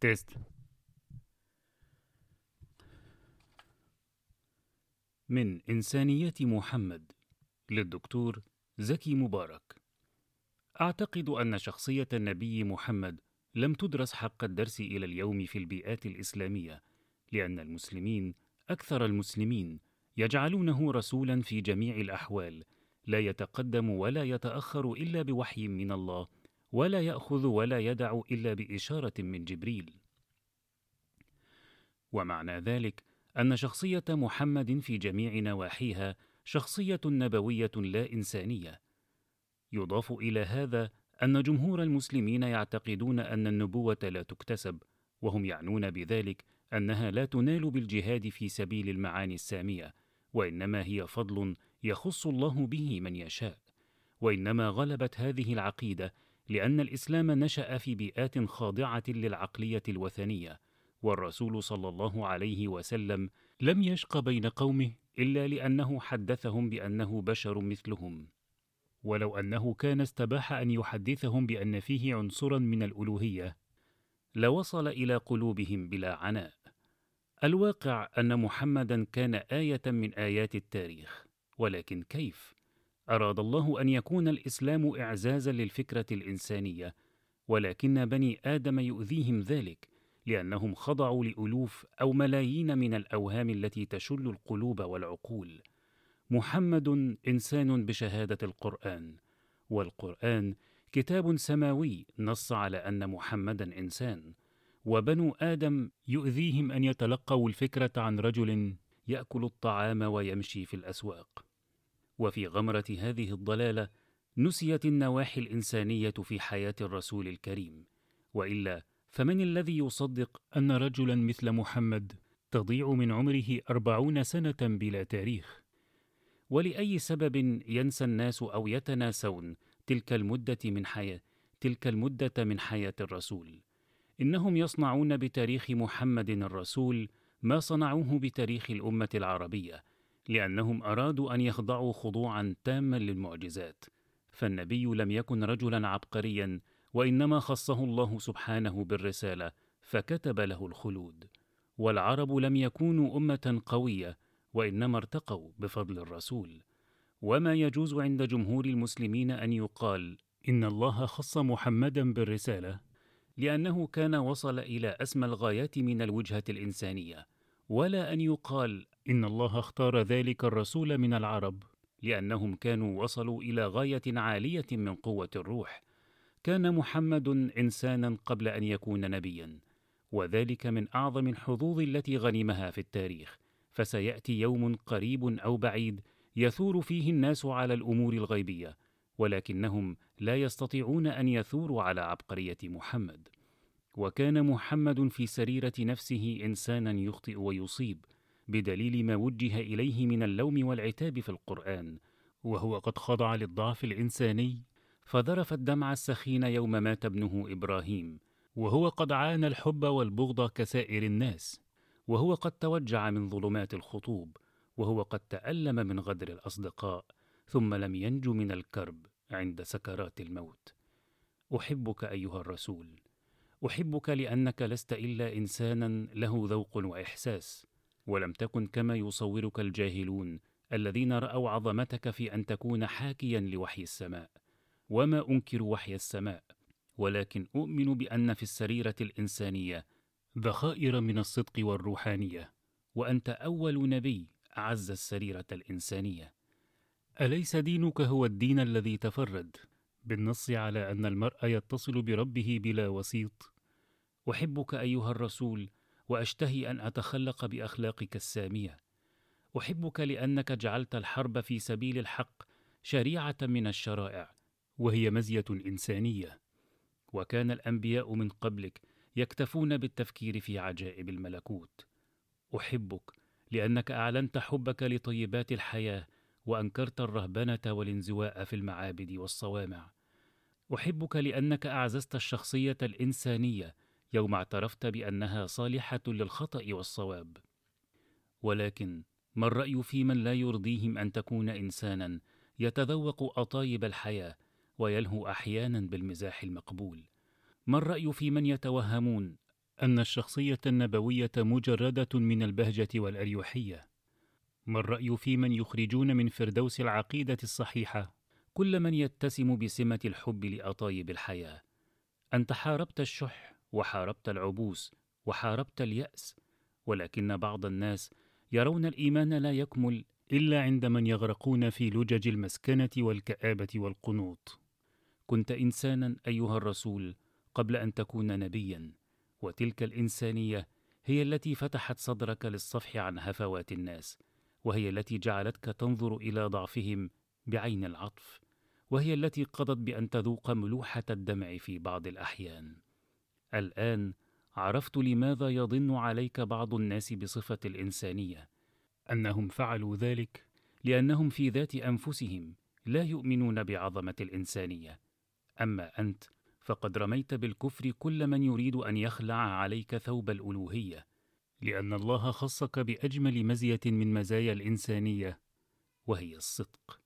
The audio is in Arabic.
تيست. من إنسانية محمد للدكتور زكي مبارك. أعتقد أن شخصية النبي محمد لم تدرس حق الدرس إلى اليوم في البيئات الإسلامية لأن المسلمين أكثر المسلمين يجعلونه رسولا في جميع الأحوال لا يتقدم ولا يتأخر إلا بوحي من الله ولا يأخذ ولا يدع إلا بإشارة من جبريل. ومعنى ذلك أن شخصية محمد في جميع نواحيها شخصية نبوية لا إنسانية. يضاف إلى هذا أن جمهور المسلمين يعتقدون أن النبوة لا تكتسب وهم يعنون بذلك أنها لا تنال بالجهاد في سبيل المعاني السامية وإنما هي فضل يخص الله به من يشاء. وإنما غلبت هذه العقيدة لأن الإسلام نشأ في بيئات خاضعة للعقلية الوثنية والرسول صلى الله عليه وسلم لم يشق بين قومه إلا لأنه حدثهم بأنه بشر مثلهم. ولو أنه كان استباح أن يحدثهم بأن فيه عنصرا من الألوهية لوصل إلى قلوبهم بلا عناء. الواقع أن محمدا كان آية من آيات التاريخ ولكن كيف؟ أراد الله أن يكون الإسلام إعزازا للفكرة الإنسانية، ولكن بني آدم يؤذيهم ذلك، لأنهم خضعوا لألوف أو ملايين من الأوهام التي تشل القلوب والعقول. محمد إنسان بشهادة القرآن، والقرآن كتاب سماوي نص على أن محمدا إنسان، وبنو آدم يؤذيهم أن يتلقوا الفكرة عن رجل يأكل الطعام ويمشي في الأسواق. وفي غمرة هذه الضلالة نسيت النواحي الإنسانية في حياة الرسول الكريم، وإلا فمن الذي يصدق أن رجلا مثل محمد تضيع من عمره أربعون سنة بلا تاريخ؟ ولأي سبب ينسى الناس أو يتناسون تلك المدة من حياة تلك المدة من حياة الرسول؟ إنهم يصنعون بتاريخ محمد الرسول ما صنعوه بتاريخ الأمة العربية، لأنهم أرادوا أن يخضعوا خضوعا تاما للمعجزات فالنبي لم يكن رجلا عبقريا وإنما خصه الله سبحانه بالرسالة فكتب له الخلود. والعرب لم يكونوا أمة قوية وإنما ارتقوا بفضل الرسول. وما يجوز عند جمهور المسلمين أن يقال إن الله خص محمدا بالرسالة لأنه كان وصل إلى أسمى الغايات من الوجهة الإنسانية ولا أن يقال إن الله اختار ذلك الرسول من العرب لأنهم كانوا وصلوا إلى غاية عالية من قوة الروح. كان محمد إنسانا قبل أن يكون نبيا وذلك من أعظم الحظوظ التي غنمها في التاريخ. فسيأتي يوم قريب أو بعيد يثور فيه الناس على الأمور الغيبية ولكنهم لا يستطيعون أن يثوروا على عبقرية محمد. وكان محمد في سريرة نفسه إنسانا يخطئ ويصيب. بدليل ما وجه إليه من اللوم والعتاب في القرآن وهو قد خضع للضعف الإنساني فذرف الدمع السخين يوم مات ابنه إبراهيم وهو قد عانى الحب والبغض كسائر الناس وهو قد توجع من ظلمات الخطوب وهو قد تألم من غدر الأصدقاء ثم لم ينج من الكرب عند سكرات الموت. أحبك أيها الرسول أحبك لأنك لست إلا إنسانا له ذوق وإحساس. ولم تكن كما يصورك الجاهلون الذين رأوا عظمتك في أن تكون حاكيا لوحي السماء. وما انكر وحي السماء ولكن اؤمن بأن في السريرة الإنسانية ذخائر من الصدق والروحانية وأنت أول نبي أعز السريرة الإنسانية. أليس دينك هو الدين الذي تفرد؟ بالنص على أن المرء يتصل بربه بلا وسيط. أحبك أيها الرسول وأشتهي أن أتخلق بأخلاقك السامية. أحبك لأنك جعلت الحرب في سبيل الحق شريعة من الشرائع وهي مزية إنسانية. وكان الأنبياء من قبلك يكتفون بالتفكير في عجائب الملكوت. أحبك لأنك أعلنت حبك لطيبات الحياة وأنكرت الرهبنة والانزواء في المعابد والصوامع. أحبك لأنك أعززت الشخصية الإنسانية يوم اعترفت بأنها صالحة للخطأ والصواب. ولكن ما الرأي في من لا يرضيهم أن تكون إنسانا يتذوق أطايب الحياة ويلهو أحيانا بالمزاح المقبول؟ ما الرأي في من يتوهمون أن الشخصية النبوية مجردة من البهجة والأريحية ما الرأي في من يخرجون من فردوس العقيدة الصحيحة؟ كل من يتسم بسمة الحب لأطايب الحياة. أنت حاربت الشح وحاربت العبوس وحاربت اليأس ولكن بعض الناس يرون الإيمان لا يكمل إلا عند من يغرقون في لجج المسكنة والكآبة والقنوط. كنت إنسانا أيها الرسول قبل أن تكون نبيا وتلك الإنسانية هي التي فتحت صدرك للصفح عن هفوات الناس وهي التي جعلتك تنظر إلى ضعفهم بعين العطف وهي التي قضت بأن تذوق ملوحة الدمع في بعض الأحيان. الآن عرفت لماذا يضن عليك بعض الناس بصفة الإنسانية. أنهم فعلوا ذلك لأنهم في ذات أنفسهم لا يؤمنون بعظمة الإنسانية. أما أنت فقد رميت بالكفر كل من يريد أن يخلع عليك ثوب الألوهية. لأن الله خصك بأجمل مزية من مزايا الإنسانية وهي الصدق.